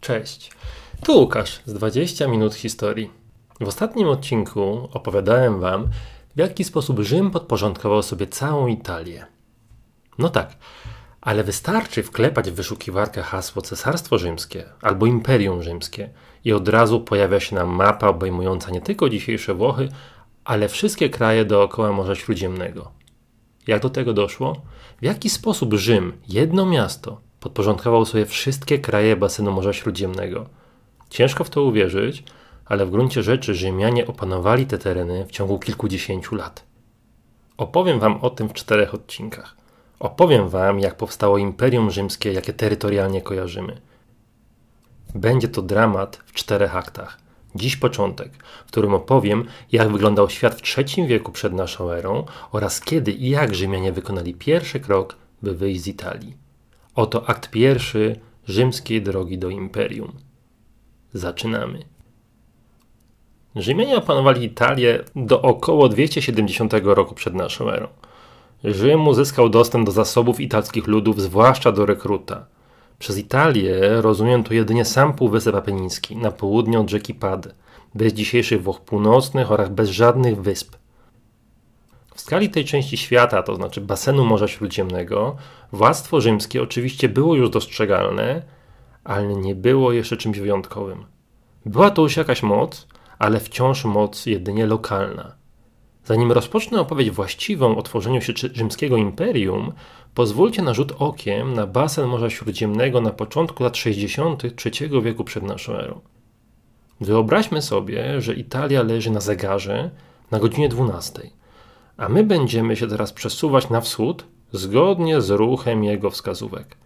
Cześć, tu Łukasz z 20 minut historii. W ostatnim odcinku opowiadałem Wam, w jaki sposób Rzym podporządkował sobie całą Italię. No tak, ale wystarczy wklepać w wyszukiwarkę hasło Cesarstwo Rzymskie albo Imperium Rzymskie i od razu pojawia się nam mapa obejmująca nie tylko dzisiejsze Włochy, ale wszystkie kraje dookoła Morza Śródziemnego. Jak do tego doszło? W jaki sposób Rzym, jedno miasto, podporządkował sobie wszystkie kraje basenu Morza Śródziemnego? Ciężko w to uwierzyć, ale w gruncie rzeczy Rzymianie opanowali te tereny w ciągu kilkudziesięciu lat. Opowiem Wam o tym w czterech odcinkach. Opowiem Wam, jak powstało Imperium Rzymskie, jakie terytorialnie kojarzymy. Będzie to dramat w czterech aktach. Dziś początek, w którym opowiem, jak wyglądał świat w III wieku przed naszą erą oraz kiedy i jak Rzymianie wykonali pierwszy krok, by wyjść z Italii. Oto akt pierwszy rzymskiej drogi do imperium. Zaczynamy. Rzymianie opanowali Italię do około 270 roku przed naszą erą. Rzym uzyskał dostęp do zasobów italskich ludów, zwłaszcza do rekruta. Przez Italię rozumiem tu jedynie sam Półwysep Apeniński, na południe od rzeki Pady, bez dzisiejszych Włoch Północnych oraz bez żadnych wysp. W skali tej części świata, to znaczy basenu Morza Śródziemnego, władztwo rzymskie oczywiście było już dostrzegalne, ale nie było jeszcze czymś wyjątkowym. Była to już jakaś moc, ale wciąż moc jedynie lokalna. Zanim rozpocznę opowieść właściwą o tworzeniu się rzymskiego imperium, pozwólcie na rzut okiem na basen Morza Śródziemnego na początku lat 60. III wieku przed naszą erą. Wyobraźmy sobie, że Italia leży na zegarze na godzinie 12, a my będziemy się teraz przesuwać na wschód zgodnie z ruchem jego wskazówek.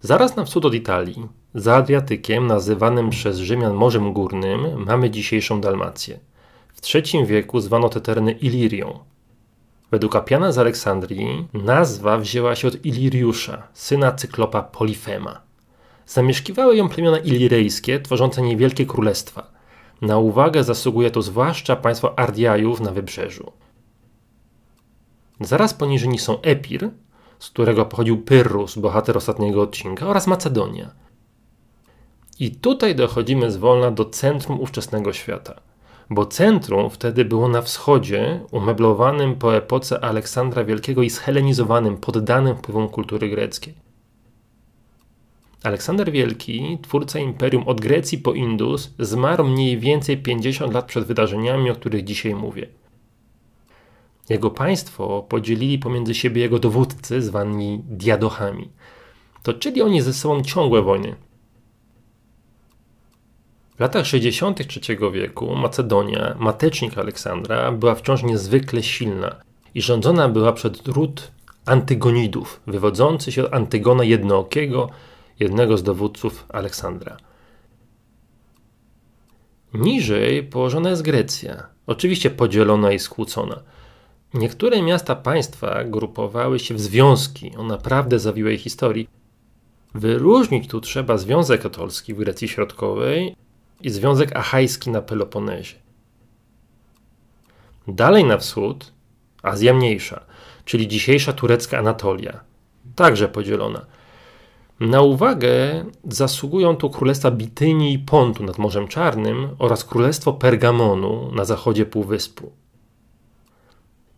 Zaraz na wschód od Italii, za Adriatykiem, nazywanym przez Rzymian Morzem Górnym, mamy dzisiejszą Dalmację. W III wieku zwano te tereny Ilirią. Według Apiana z Aleksandrii nazwa wzięła się od Iliriusza, syna cyklopa Polifema. Zamieszkiwały ją plemiona ilirejskie, tworzące niewielkie królestwa. Na uwagę zasługuje to zwłaszcza państwo Ardiajów na wybrzeżu. Zaraz poniżej nich są Epir, z którego pochodził Pyrrhus, bohater ostatniego odcinka, oraz Macedonia. I tutaj dochodzimy zwolna do centrum ówczesnego świata – bo centrum wtedy było na wschodzie, umeblowanym po epoce Aleksandra Wielkiego i zhelenizowanym, poddanym wpływom kultury greckiej. Aleksander Wielki, twórca imperium od Grecji po Indus, zmarł mniej więcej 50 lat przed wydarzeniami, o których dzisiaj mówię. Jego państwo podzielili pomiędzy siebie jego dowódcy, zwani diadochami. Toczyli oni ze sobą ciągłe wojny, w latach 60. III wieku Macedonia, matecznik Aleksandra, była wciąż niezwykle silna i rządzona była przez ród Antygonidów, wywodzący się od Antygona Jednookiego, jednego z dowódców Aleksandra. Niżej położona jest Grecja, oczywiście podzielona i skłócona. Niektóre miasta państwa grupowały się w związki o naprawdę zawiłej historii. Wyróżnić tu trzeba Związek Katolski w Grecji Środkowej i Związek Achajski na Peloponezie. Dalej na wschód Azja Mniejsza, czyli dzisiejsza turecka Anatolia, także podzielona. Na uwagę zasługują tu królestwa Bitynii i Pontu nad Morzem Czarnym oraz królestwo Pergamonu na zachodzie Półwyspu.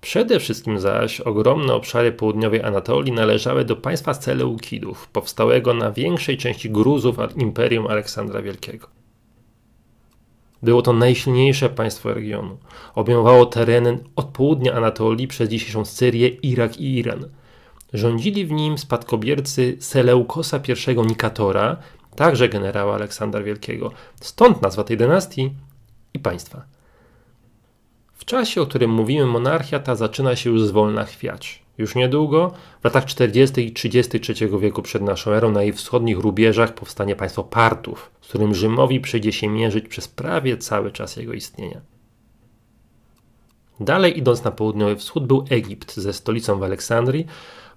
Przede wszystkim zaś ogromne obszary południowej Anatolii należały do państwa Seleukidów, powstałego na większej części Gruzów Imperium Aleksandra Wielkiego. Było to najsilniejsze państwo regionu. Obejmowało tereny od południa Anatolii przez dzisiejszą Syrię, Irak i Iran. Rządzili w nim spadkobiercy Seleukosa I Nikatora, także generała Aleksandra Wielkiego. Stąd nazwa tej dynastii i państwa. W czasie, o którym mówimy, monarchia ta zaczyna się już zwolna chwiać. Już niedługo, w latach 40. i 33 wieku przed naszą erą, na jej wschodnich rubieżach powstanie państwo Partów, z którym Rzymowi przyjdzie się mierzyć przez prawie cały czas jego istnienia. Dalej idąc na południowy wschód był Egipt ze stolicą w Aleksandrii,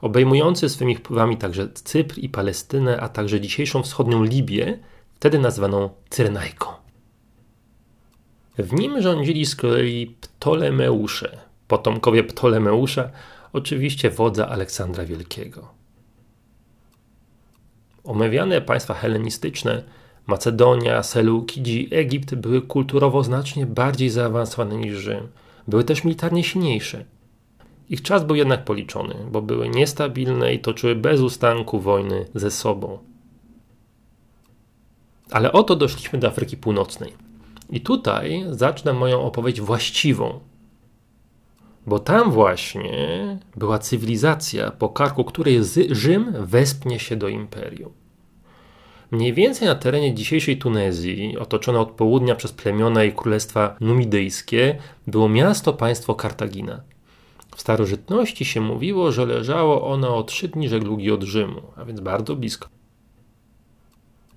obejmujący swymi wpływami także Cypr i Palestynę, a także dzisiejszą wschodnią Libię, wtedy nazwaną Cyrenajką. W nim rządzili z kolei Ptolemeusze, potomkowie Ptolemeusza, oczywiście wodza Aleksandra Wielkiego. Omawiane państwa helenistyczne Macedonia, Seleukidzi, Egipt były kulturowo znacznie bardziej zaawansowane niż Rzym. Były też militarnie silniejsze. Ich czas był jednak policzony, bo były niestabilne i toczyły bez ustanku wojny ze sobą. Ale oto doszliśmy do Afryki Północnej. I tutaj zacznę moją opowieść właściwą. Bo tam właśnie była cywilizacja, po karku której Rzym wespnie się do imperium. Mniej więcej na terenie dzisiejszej Tunezji, otoczone od południa przez plemiona i królestwa numidyjskie, było miasto państwo Kartagina. W starożytności się mówiło, że leżało ono o trzy dni żeglugi od Rzymu, a więc bardzo blisko.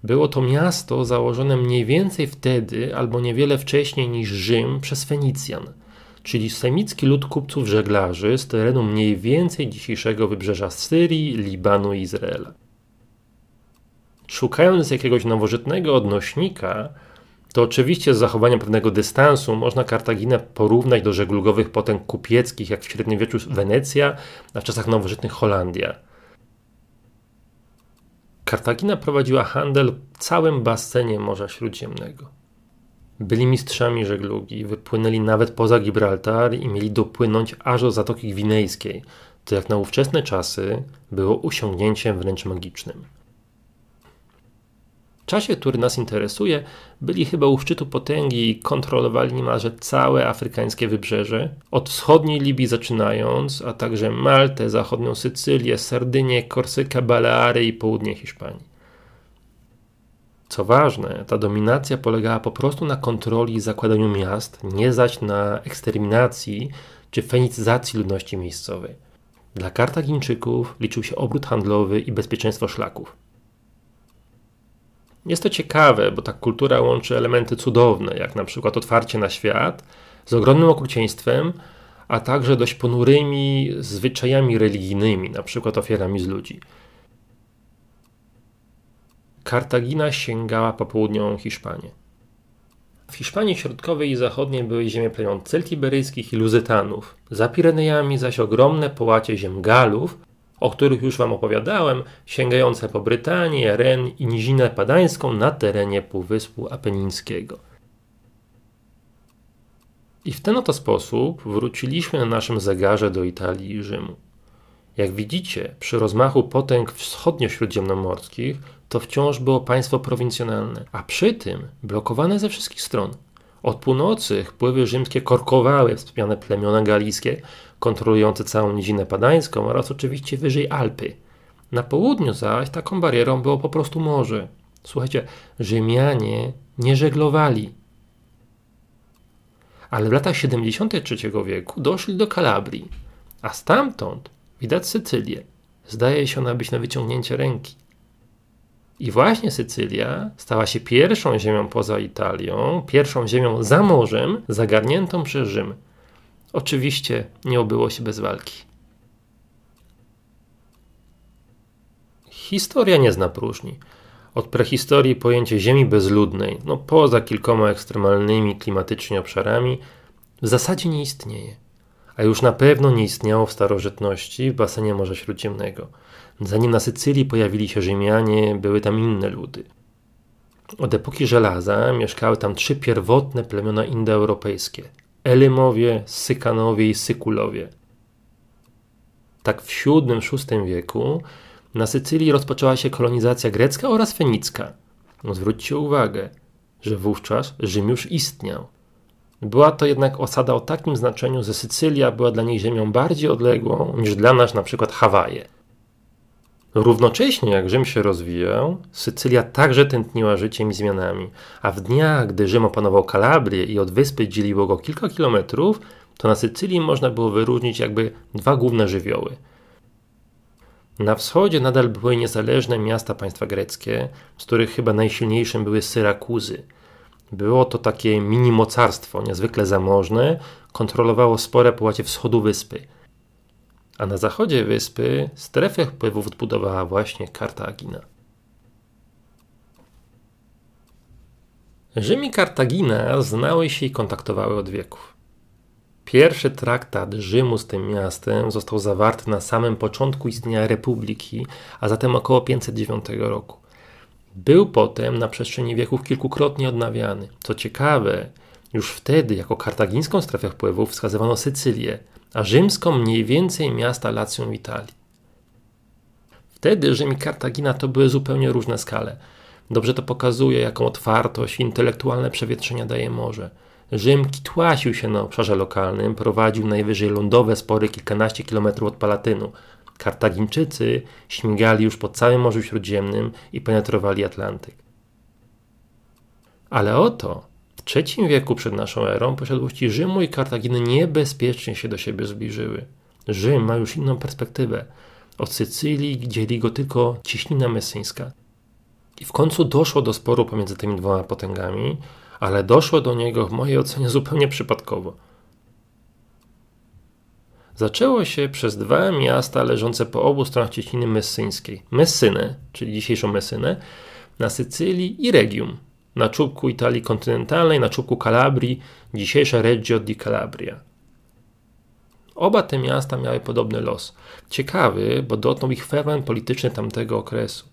Było to miasto założone mniej więcej wtedy albo niewiele wcześniej niż Rzym przez Fenicjan, czyli semicki lud kupców żeglarzy z terenu mniej więcej dzisiejszego wybrzeża Syrii, Libanu i Izraela. Szukając jakiegoś nowożytnego odnośnika, to oczywiście z zachowaniem pewnego dystansu można Kartaginę porównać do żeglugowych potęg kupieckich, jak w średniowieczu Wenecja, a w czasach nowożytnych Holandia. Kartagina prowadziła handel całym basenie Morza Śródziemnego. Byli mistrzami żeglugi, wypłynęli nawet poza Gibraltar i mieli dopłynąć aż do Zatoki Gwinejskiej, co jak na ówczesne czasy było osiągnięciem wręcz magicznym czasie, który nas interesuje, byli chyba u szczytu potęgi i kontrolowali niemalże całe afrykańskie wybrzeże, od wschodniej Libii zaczynając, a także Maltę, zachodnią Sycylię, Sardynię, Korsykę, Baleary i południe Hiszpanii. Co ważne, ta dominacja polegała po prostu na kontroli i zakładaniu miast, nie zaś na eksterminacji czy fenicyzacji ludności miejscowej. Dla Kartagińczyków liczył się obrót handlowy i bezpieczeństwo szlaków. Jest to ciekawe, bo ta kultura łączy elementy cudowne, jak na przykład otwarcie na świat, z ogromnym okrucieństwem, a także dość ponurymi zwyczajami religijnymi, na przykład ofiarami z ludzi. Kartagina sięgała po południową Hiszpanię. W Hiszpanii Środkowej i Zachodniej były ziemie plemion celtiberyjskich i luzytanów, za Pirenejami zaś ogromne połacie ziem Galów, o których już Wam opowiadałem, sięgające po Brytanię, Ren i Nizinę Padańską na terenie Półwyspu Apenińskiego. I w ten oto sposób wróciliśmy na naszym zegarze do Italii i Rzymu. Jak widzicie, przy rozmachu potęg wschodnio-śródziemnomorskich to wciąż było państwo prowincjonalne, a przy tym blokowane ze wszystkich stron. Od północy wpływy rzymskie korkowały wspomniane plemiona galijskie, kontrolujące całą nizinę padańską oraz oczywiście wyżej Alpy. Na południu zaś taką barierą było po prostu morze. Słuchajcie, Rzymianie nie żeglowali. Ale w latach 73 wieku doszli do Kalabrii, a stamtąd widać Sycylię. Zdaje się ona być na wyciągnięcie ręki. I właśnie Sycylia stała się pierwszą ziemią poza Italią, pierwszą ziemią za morzem zagarniętą przez Rzym. Oczywiście nie obyło się bez walki. Historia nie zna próżni. Od prehistorii pojęcie ziemi bezludnej, no poza kilkoma ekstremalnymi klimatycznie obszarami, w zasadzie nie istnieje. A już na pewno nie istniało w starożytności w basenie Morza Śródziemnego. Zanim na Sycylii pojawili się Rzymianie, były tam inne ludy. Od epoki żelaza mieszkały tam trzy pierwotne plemiona indoeuropejskie – Elymowie, Sykanowie i Sykulowie. Tak w VII-VI wieku na Sycylii rozpoczęła się kolonizacja grecka oraz fenicka. Zwróćcie uwagę, że wówczas Rzym już istniał. Była to jednak osada o takim znaczeniu, że Sycylia była dla niej ziemią bardziej odległą niż dla nas na przykład Hawaje. Równocześnie jak Rzym się rozwijał, Sycylia także tętniła życiem i zmianami, a w dniach, gdy Rzym opanował Kalabrię i od wyspy dzieliło go kilka kilometrów, to na Sycylii można było wyróżnić jakby dwa główne żywioły. Na wschodzie nadal były niezależne miasta państwa greckie, z których chyba najsilniejszym były Syrakuzy. Było to takie mini mocarstwo, niezwykle zamożne, kontrolowało spore połacie wschodu wyspy – a na zachodzie wyspy strefę wpływów odbudowała właśnie Kartagina. Rzym i Kartagina znały się i kontaktowały od wieków. Pierwszy traktat Rzymu z tym miastem został zawarty na samym początku istnienia republiki, a zatem około 509 roku. Był potem na przestrzeni wieków kilkukrotnie odnawiany. Co ciekawe, już wtedy jako kartagińską strefę wpływów wskazywano Sycylię, a rzymską mniej więcej miasta Lacją w Italii. Wtedy Rzym i Kartagina to były zupełnie różne skale. Dobrze to pokazuje, jaką otwartość i intelektualne przewietrzenia daje morze. Rzym kitłasił się na obszarze lokalnym, prowadził najwyżej lądowe spory kilkanaście kilometrów od Palatynu. Kartagińczycy śmigali już po całym Morzu Śródziemnym i penetrowali Atlantyk. Ale oto III wieku przed naszą erą posiadłości Rzymu i Kartaginy niebezpiecznie się do siebie zbliżyły. Rzym ma już inną perspektywę. Od Sycylii dzieli go tylko ciśnina messyńska. I w końcu doszło do sporu pomiędzy tymi dwoma potęgami, ale doszło do niego w mojej ocenie zupełnie przypadkowo. Zaczęło się przez dwa miasta leżące po obu stronach cieśniny messyńskiej. Messynę, czyli dzisiejszą Messynę, na Sycylii i Regium, na czubku Italii kontynentalnej, na czubku Kalabrii, dzisiejsza Reggio di Calabria. Oba te miasta miały podobny los. Ciekawy, bo dotknął ich ferment polityczny tamtego okresu.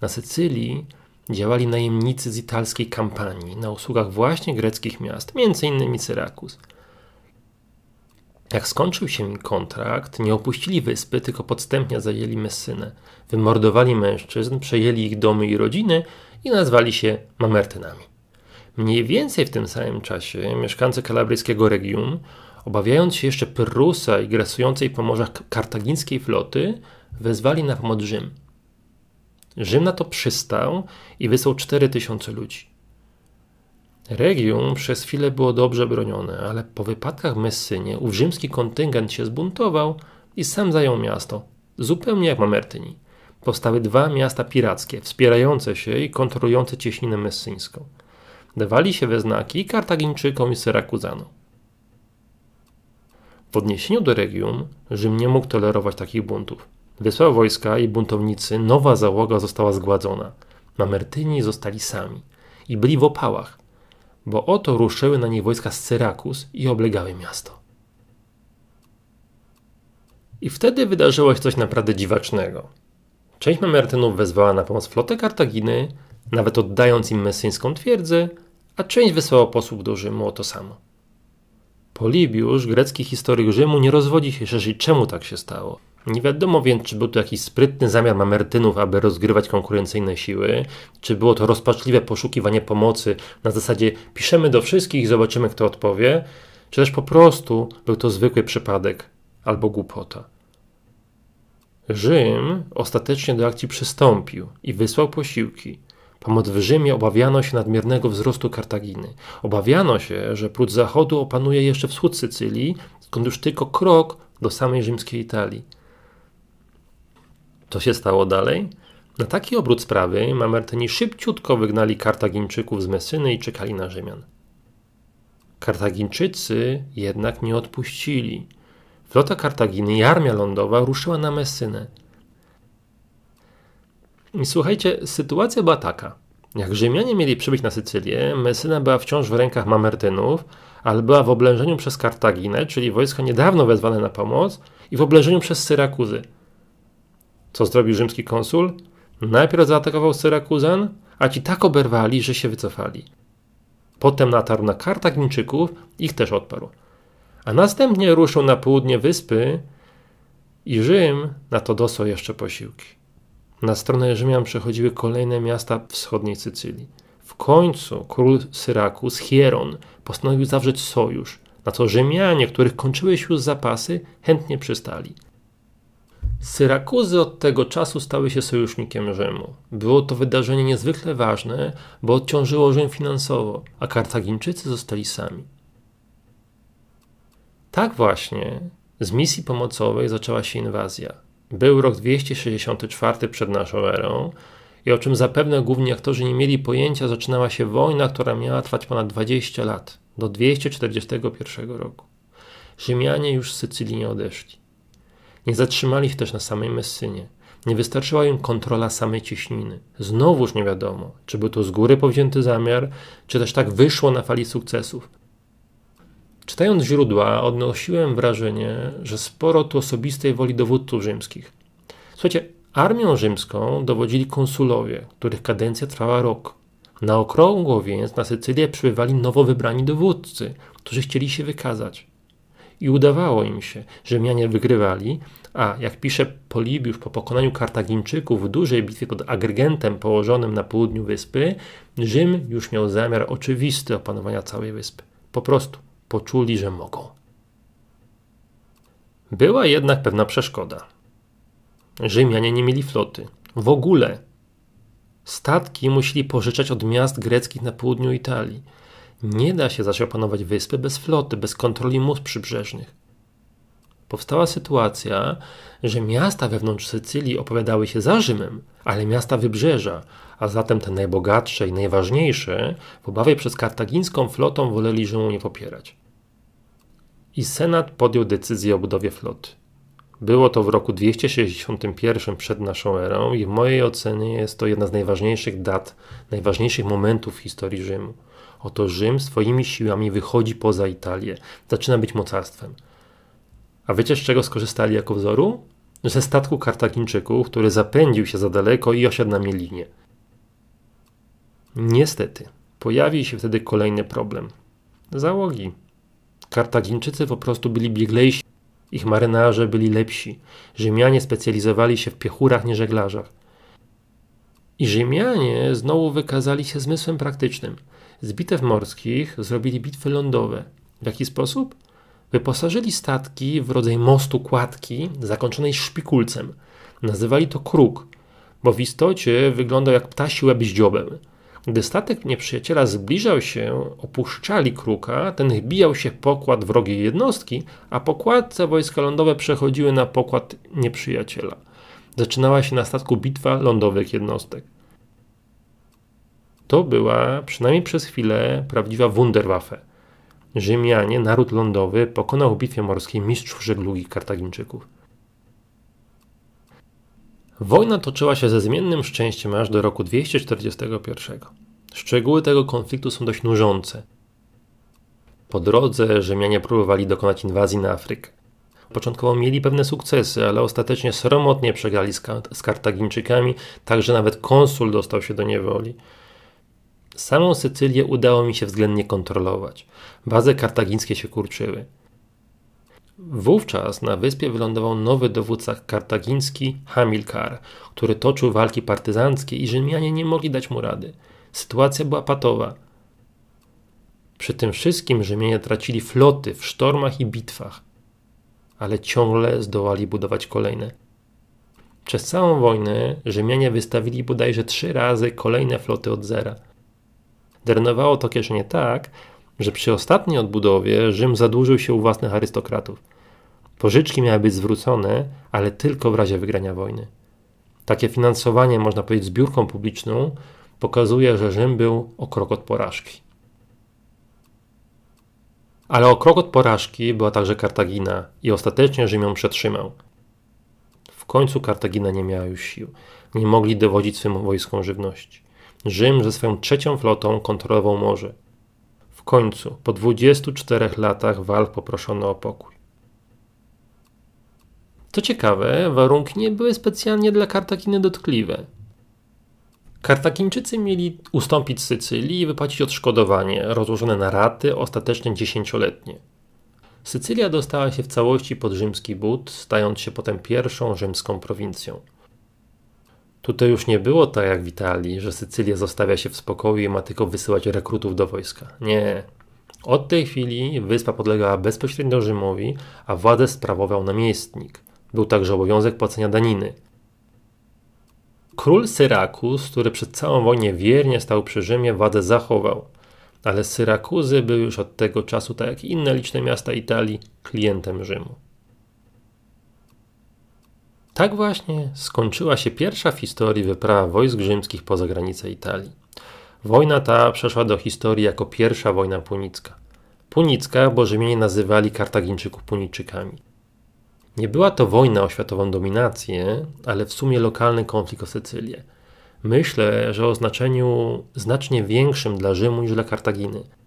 Na Sycylii działali najemnicy z italskiej kampanii na usługach właśnie greckich miast, m.in. Syrakus. Jak skończył się im kontrakt, nie opuścili wyspy, tylko podstępnie zajęli Messynę. Wymordowali mężczyzn, przejęli ich domy i rodziny i nazwali się Mamertynami. Mniej więcej w tym samym czasie mieszkańcy kalabryjskiego regionu, obawiając się jeszcze Prusa i grasującej po morzach kartagińskiej floty, wezwali na pomoc Rzym. Rzym na to przystał i wysłał 4000 ludzi. Regium przez chwilę było dobrze bronione, ale po wypadkach w Messynie ów rzymski kontyngent się zbuntował i sam zajął miasto, zupełnie jak Mamertyni. Powstały dwa miasta pirackie, wspierające się i kontrolujące cieśninę messyńską. Dawali się we znaki Kartagińczykom i Syrakuzanom. W odniesieniu do Regium Rzym nie mógł tolerować takich buntów. Wysłał wojska i buntownicy, nowa załoga została zgładzona. Mamertyni zostali sami i byli w opałach, bo oto ruszyły na nich wojska z Syrakus i oblegały miasto. I wtedy wydarzyło się coś naprawdę dziwacznego. Część Mamertynów wezwała na pomoc flotę Kartaginy, nawet oddając im messyńską twierdzę, a część wysłała posłów do Rzymu o to samo. Polibiusz, grecki historyk Rzymu, nie rozwodzi się szerzej, czemu tak się stało. Nie wiadomo więc, czy był to jakiś sprytny zamiar Mamertynów, aby rozgrywać konkurencyjne siły, czy było to rozpaczliwe poszukiwanie pomocy na zasadzie piszemy do wszystkich i zobaczymy, kto odpowie, czy też po prostu był to zwykły przypadek albo głupota. Rzym ostatecznie do akcji przystąpił i wysłał posiłki. Pomoc w Rzymie obawiano się nadmiernego wzrostu Kartaginy. Obawiano się, że prócz zachodu opanuje jeszcze wschód Sycylii, skąd już tylko krok do samej rzymskiej Italii. Co się stało dalej? Na taki obrót sprawy Mamertyni szybciutko wygnali Kartagińczyków z Messyny i czekali na Rzymian. Kartagińczycy jednak nie odpuścili. Flota Kartaginy i armia lądowa ruszyła na Messynę. I słuchajcie, sytuacja była taka. Jak Rzymianie mieli przybyć na Sycylię, Messyna była wciąż w rękach Mamertynów, ale była w oblężeniu przez Kartaginę, czyli wojska niedawno wezwane na pomoc, i w oblężeniu przez Syrakuzy – co zrobił rzymski konsul? Najpierw zaatakował Syrakuzan, a ci tak oberwali, że się wycofali. Potem natarł na Kartagińczyków, ich też odparł. A następnie ruszył na południe wyspy i Rzym na to dosłał jeszcze posiłki. Na stronę Rzymian przechodziły kolejne miasta wschodniej Sycylii. W końcu król Syrakus, Hieron, postanowił zawrzeć sojusz, na co Rzymianie, których kończyły się już zapasy, chętnie przystali – Syrakuzy od tego czasu stały się sojusznikiem Rzymu. Było to wydarzenie niezwykle ważne, bo odciążyło Rzym finansowo, a Kartagińczycy zostali sami. Tak właśnie z misji pomocowej zaczęła się inwazja. Był rok 264 przed naszą erą i o czym zapewne główni aktorzy nie mieli pojęcia, zaczynała się wojna, która miała trwać ponad 20 lat, do 241 roku. Rzymianie już z Sycylii nie odeszli. Nie zatrzymali się też na samej Messynie. Nie wystarczyła im kontrola samej cieśniny. Znowuż nie wiadomo, czy był to z góry powzięty zamiar, czy też tak wyszło na fali sukcesów. Czytając źródła, odnosiłem wrażenie, że sporo tu osobistej woli dowódców rzymskich. Słuchajcie, Armią rzymską dowodzili konsulowie, których kadencja trwała rok. Na okrągło więc na Sycylię przybywali nowo wybrani dowódcy, którzy chcieli się wykazać. I udawało im się, że mianie wygrywali, a jak pisze Polibiusz po pokonaniu Kartagińczyków w dużej bitwie pod Agrygentem położonym na południu wyspy, Rzym już miał zamiar oczywisty opanowania całej wyspy. Po prostu poczuli, że mogą. Była jednak pewna przeszkoda. Rzymianie nie mieli floty. W ogóle. Statki musieli pożyczać od miast greckich na południu Italii. Nie da się zaś opanować wyspy bez floty, bez kontroli mórz przybrzeżnych. Powstała sytuacja, że miasta wewnątrz Sycylii opowiadały się za Rzymem, ale miasta wybrzeża, a zatem te najbogatsze i najważniejsze, w obawie przez kartagińską flotą woleli Rzymu nie popierać. I Senat podjął decyzję o budowie floty. Było to w roku 261 przed naszą erą i w mojej ocenie jest to jedna z najważniejszych dat, najważniejszych momentów w historii Rzymu. Oto Rzym swoimi siłami wychodzi poza Italię, zaczyna być mocarstwem. A wiecie z czego skorzystali jako wzoru? Ze statku Kartagińczyków, który zapędził się za daleko i osiadł na mielinie. Niestety, pojawił się wtedy kolejny problem. Załogi. Kartagińczycy po prostu byli bieglejsi ich marynarze byli lepsi. Rzymianie specjalizowali się w piechurach, nie żeglarzach. I Rzymianie znowu wykazali się zmysłem praktycznym. Z bitew morskich zrobili bitwy lądowe. W jaki sposób? Wyposażyli statki w rodzaj mostu kładki zakończonej szpikulcem. Nazywali to kruk, bo w istocie wyglądał jak ptasi łeb z dziobem. Gdy statek nieprzyjaciela zbliżał się, opuszczali kruka, ten wbijał się w pokład wrogiej jednostki, a pokładce wojska lądowe przechodziły na pokład nieprzyjaciela. Zaczynała się na statku bitwa lądowych jednostek. To była, przynajmniej przez chwilę, prawdziwa Wunderwaffe. Rzymianie, naród lądowy, pokonał w bitwie morskiej mistrzów żeglugi Kartagińczyków. Wojna toczyła się ze zmiennym szczęściem aż do roku 241. Szczegóły tego konfliktu są dość nużące. Po drodze Rzymianie próbowali dokonać inwazji na Afrykę. Początkowo mieli pewne sukcesy, ale ostatecznie sromotnie przegrali z, z Kartagińczykami, tak że nawet konsul dostał się do niewoli. Samą Sycylię udało mi się względnie kontrolować. Bazy kartagińskie się kurczyły. Wówczas na wyspie wylądował nowy dowódca kartagiński Hamilkar, który toczył walki partyzanckie i Rzymianie nie mogli dać mu rady. Sytuacja była patowa. Przy tym wszystkim Rzymianie tracili floty w sztormach i bitwach, ale ciągle zdołali budować kolejne. Przez całą wojnę Rzymianie wystawili bodajże trzy razy kolejne floty od zera. Drenowało to kieszenie tak, że przy ostatniej odbudowie Rzym zadłużył się u własnych arystokratów. Pożyczki miały być zwrócone, ale tylko w razie wygrania wojny. Takie finansowanie, można powiedzieć, zbiórką publiczną, pokazuje, że Rzym był o krok od porażki. Ale o krok od porażki była także Kartagina i ostatecznie Rzym ją przetrzymał. W końcu Kartagina nie miała już sił. Nie mogli dowodzić swym wojskom żywności. Rzym ze swoją trzecią flotą kontrolował morze końcu, po 24 latach walk poproszono o pokój. Co ciekawe, warunki nie były specjalnie dla Kartaginy dotkliwe. Kartagińczycy mieli ustąpić Sycylii i wypłacić odszkodowanie, rozłożone na raty, ostatecznie dziesięcioletnie. Sycylia dostała się w całości pod rzymski but, stając się potem pierwszą rzymską prowincją. Tutaj już nie było tak jak w Italii, że Sycylia zostawia się w spokoju i ma tylko wysyłać rekrutów do wojska. Nie. Od tej chwili wyspa podlegała bezpośrednio Rzymowi, a władzę sprawował namiestnik. Był także obowiązek płacenia daniny. Król Syrakus, który przez całą wojnę wiernie stał przy Rzymie, władzę zachował, ale Syrakuzy były już od tego czasu, tak jak inne liczne miasta Italii, klientem Rzymu. Tak właśnie skończyła się pierwsza w historii wyprawa wojsk rzymskich poza granice Italii. Wojna ta przeszła do historii jako pierwsza wojna punicka. Punicka, bo Rzymianie nazywali Kartagińczyków Punijczykami. Nie była to wojna o światową dominację, ale w sumie lokalny konflikt o Sycylię. Myślę, że o znaczeniu znacznie większym dla Rzymu niż dla Kartaginy –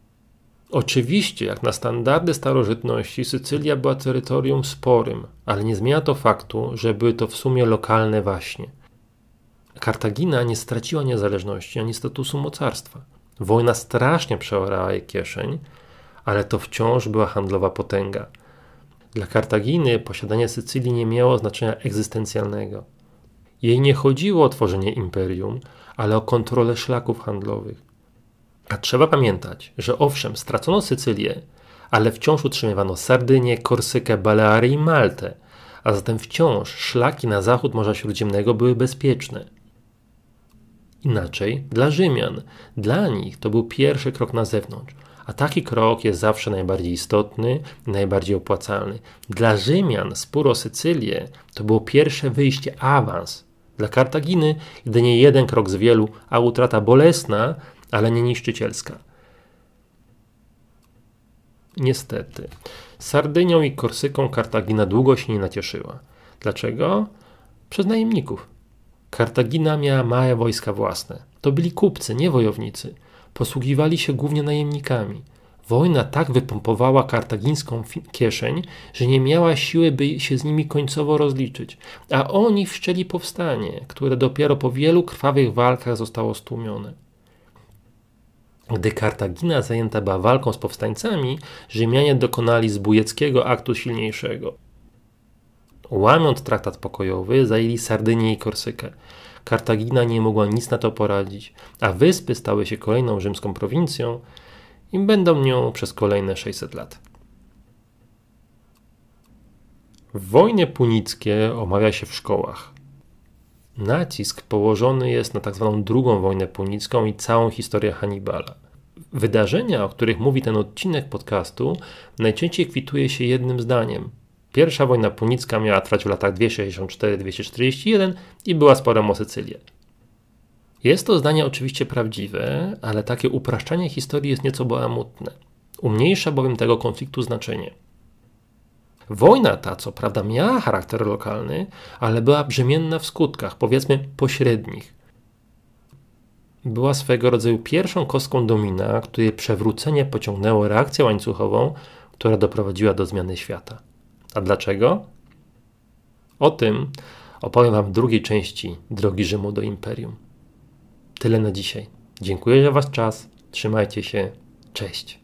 Oczywiście, jak na standardy starożytności, Sycylia była terytorium sporym, ale nie zmienia to faktu, że były to w sumie lokalne waśnie. Kartagina nie straciła niezależności ani statusu mocarstwa. Wojna strasznie przeorała jej kieszeń, ale to wciąż była handlowa potęga. Dla Kartaginy posiadanie Sycylii nie miało znaczenia egzystencjalnego. Jej nie chodziło o tworzenie imperium, ale o kontrolę szlaków handlowych. A trzeba pamiętać, że owszem, stracono Sycylię, ale wciąż utrzymywano Sardynię, Korsykę, Baleary i Maltę, a zatem wciąż szlaki na zachód Morza Śródziemnego były bezpieczne. Inaczej dla Rzymian, dla nich to był pierwszy krok na zewnątrz, a taki krok jest zawsze najbardziej istotny najbardziej opłacalny. Dla Rzymian spór o Sycylię to było pierwsze wyjście, awans. Dla Kartaginy jedynie jeden krok z wielu, a utrata bolesna, ale nie niszczycielska. Niestety, Sardynią i Korsyką Kartagina długo się nie nacieszyła. Dlaczego? Przez najemników. Kartagina miała małe wojska własne. To byli kupcy, nie wojownicy. Posługiwali się głównie najemnikami. Wojna tak wypompowała kartagińską kieszeń, że nie miała siły, by się z nimi końcowo rozliczyć, a oni wszczęli powstanie, które dopiero po wielu krwawych walkach zostało stłumione. Gdy Kartagina zajęta była walką z powstańcami, Rzymianie dokonali zbójeckiego aktu silniejszego. Łamiąc traktat pokojowy, zajęli Sardynię i Korsykę. Kartagina nie mogła nic na to poradzić, a wyspy stały się kolejną rzymską prowincją i będą nią przez kolejne 600 lat. W wojnie punickie omawia się w szkołach. Nacisk położony jest na tzw. Tak drugą wojnę punicką i całą historię Hannibala. Wydarzenia, o których mówi ten odcinek podcastu, najczęściej kwituje się jednym zdaniem. Pierwsza wojna punicka miała trwać w latach 264-241 i była sporem o Sycylię. Jest to zdanie oczywiście prawdziwe, ale takie upraszczanie historii jest nieco bałamutne. Umniejsza bowiem tego konfliktu znaczenie. Wojna ta, co prawda, miała charakter lokalny, ale była brzemienna w skutkach, powiedzmy pośrednich. Była swego rodzaju pierwszą kostką domina, której przewrócenie pociągnęło reakcję łańcuchową, która doprowadziła do zmiany świata. A dlaczego? O tym opowiem Wam w drugiej części Drogi Rzymu do Imperium. Tyle na dzisiaj. Dziękuję za Was czas. Trzymajcie się. Cześć.